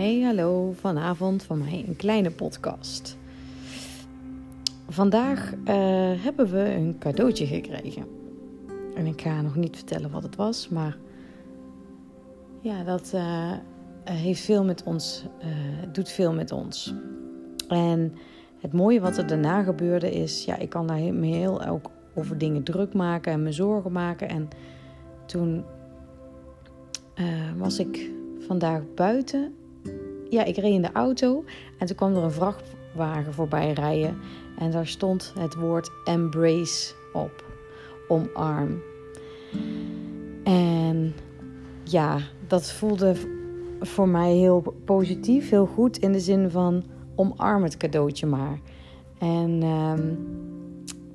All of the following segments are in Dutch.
Hey, hallo. Vanavond van mij een kleine podcast. Vandaag uh, hebben we een cadeautje gekregen. En ik ga nog niet vertellen wat het was, maar ja, dat uh, heeft veel met ons, uh, doet veel met ons. En het mooie wat er daarna gebeurde is, ja, ik kan daar me heel ook over dingen druk maken en me zorgen maken. En toen was ik vandaag buiten ja, ik reed in de auto en toen kwam er een vrachtwagen voorbij rijden. En daar stond het woord embrace op. Omarm. En ja, dat voelde voor mij heel positief, heel goed. In de zin van omarm het cadeautje maar. En um,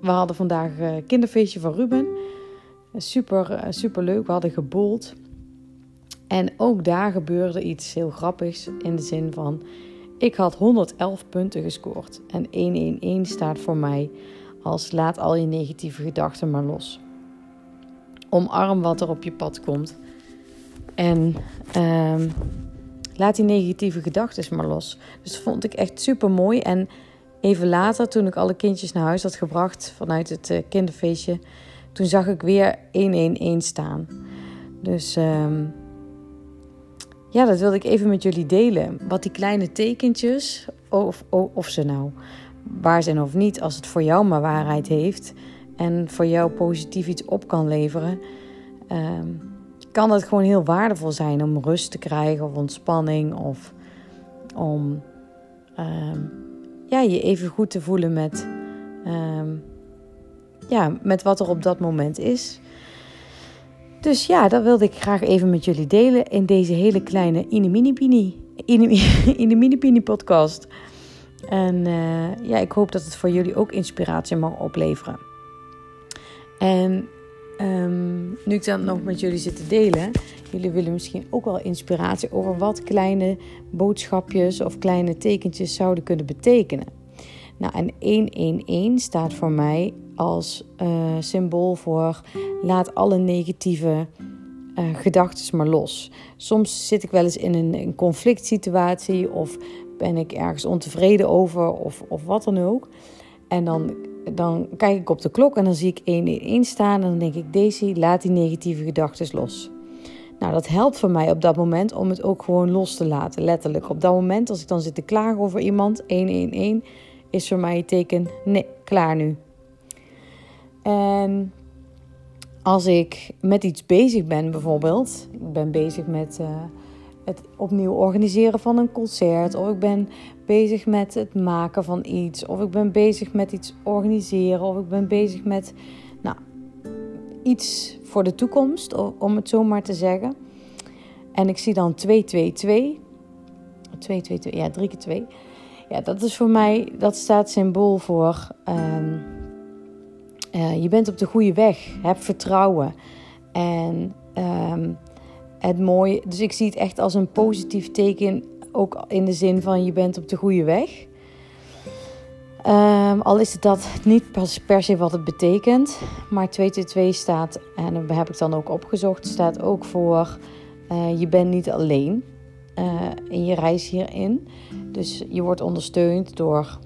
we hadden vandaag een kinderfeestje van Ruben. Super, eh, super leuk. We hadden gebold. En ook daar gebeurde iets heel grappigs in de zin van: ik had 111 punten gescoord. En 111 staat voor mij als laat al je negatieve gedachten maar los. Omarm wat er op je pad komt. En um, laat die negatieve gedachten maar los. Dus dat vond ik echt super mooi. En even later, toen ik alle kindjes naar huis had gebracht vanuit het uh, kinderfeestje, toen zag ik weer 111 staan. Dus um, ja, dat wilde ik even met jullie delen. Wat die kleine tekentjes, of, of, ze nou waar zijn of niet, als het voor jou maar waarheid heeft en voor jou positief iets op kan leveren, ehm, kan het gewoon heel waardevol zijn om rust te krijgen of ontspanning of om ehm, ja, je even goed te voelen met, ehm, ja, met wat er op dat moment is. Dus ja, dat wilde ik graag even met jullie delen in deze hele kleine Inimini Inimini podcast. En uh, ja, ik hoop dat het voor jullie ook inspiratie mag opleveren. En um, nu ik dat nog met jullie zit te delen, jullie willen misschien ook wel inspiratie over wat kleine boodschapjes of kleine tekentjes zouden kunnen betekenen. Nou, en 111 staat voor mij als uh, symbool voor laat alle negatieve uh, gedachten maar los. Soms zit ik wel eens in een, een, conflict situatie of ben ik ergens ontevreden over of, of wat dan ook. En dan, dan kijk ik op de klok en dan zie ik 111 staan en dan denk ik, Daisy, laat die negatieve gedachten los. Nou, dat helpt voor mij op dat moment om het ook gewoon los te laten, letterlijk. Op dat moment, als ik dan zit te klagen over iemand, 111, is voor mij het teken, nee, klaar nu. En als ik met iets bezig ben, bijvoorbeeld, ik ben bezig met uh, het opnieuw organiseren van een concert, of ik ben bezig met het maken van iets, of ik ben bezig met iets organiseren, of ik ben bezig met nou, iets voor de toekomst, om het zo maar te zeggen. En ik zie dan 2, 2, 2. 2, 2, 2, ja, 3 keer 2. Ja, dat is voor mij, dat staat symbool voor. Um, uh, je bent op de goede weg. Heb vertrouwen. En um, het mooie, dus ik zie het echt als een positief teken, ook in de zin van je bent op de goede weg. Um, al is het dat niet per se wat het betekent, maar 222 staat, en dat heb ik dan ook opgezocht, staat ook voor uh, je bent niet alleen uh, in je reis hierin. Dus je wordt ondersteund door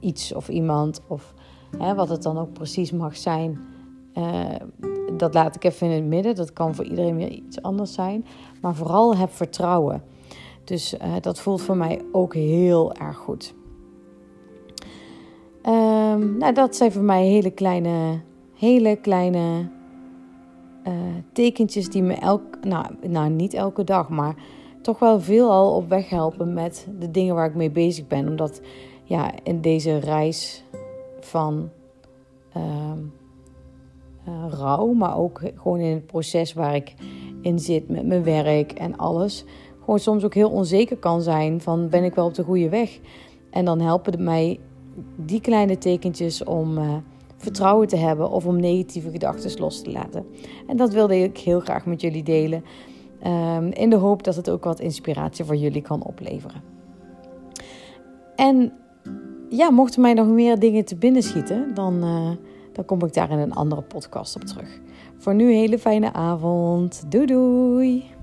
iets of iemand of Hè, wat het dan ook precies mag zijn, uh, dat laat ik even in het midden. Dat kan voor iedereen weer iets anders zijn. Maar vooral heb vertrouwen. Dus uh, dat voelt voor mij ook heel erg goed. Um, nou, dat zijn voor mij hele kleine, hele kleine uh, tekentjes die me elk, nou, nou niet elke dag, maar toch wel veel al op weg helpen met de dingen waar ik mee bezig ben. Omdat ja, in deze reis van uh, uh, rouw, maar ook gewoon in het proces waar ik in zit met mijn werk en alles. Gewoon soms ook heel onzeker kan zijn van ben ik wel op de goede weg. En dan helpen mij die kleine tekentjes om uh, vertrouwen te hebben of om negatieve gedachten los te laten. En dat wilde ik heel graag met jullie delen. Um, in de hoop dat het ook wat inspiratie voor jullie kan opleveren. En ja, mochten mij nog meer dingen te binnen schieten, dan, uh, dan kom ik daar in een andere podcast op terug. Voor nu, hele fijne avond. Doei doei!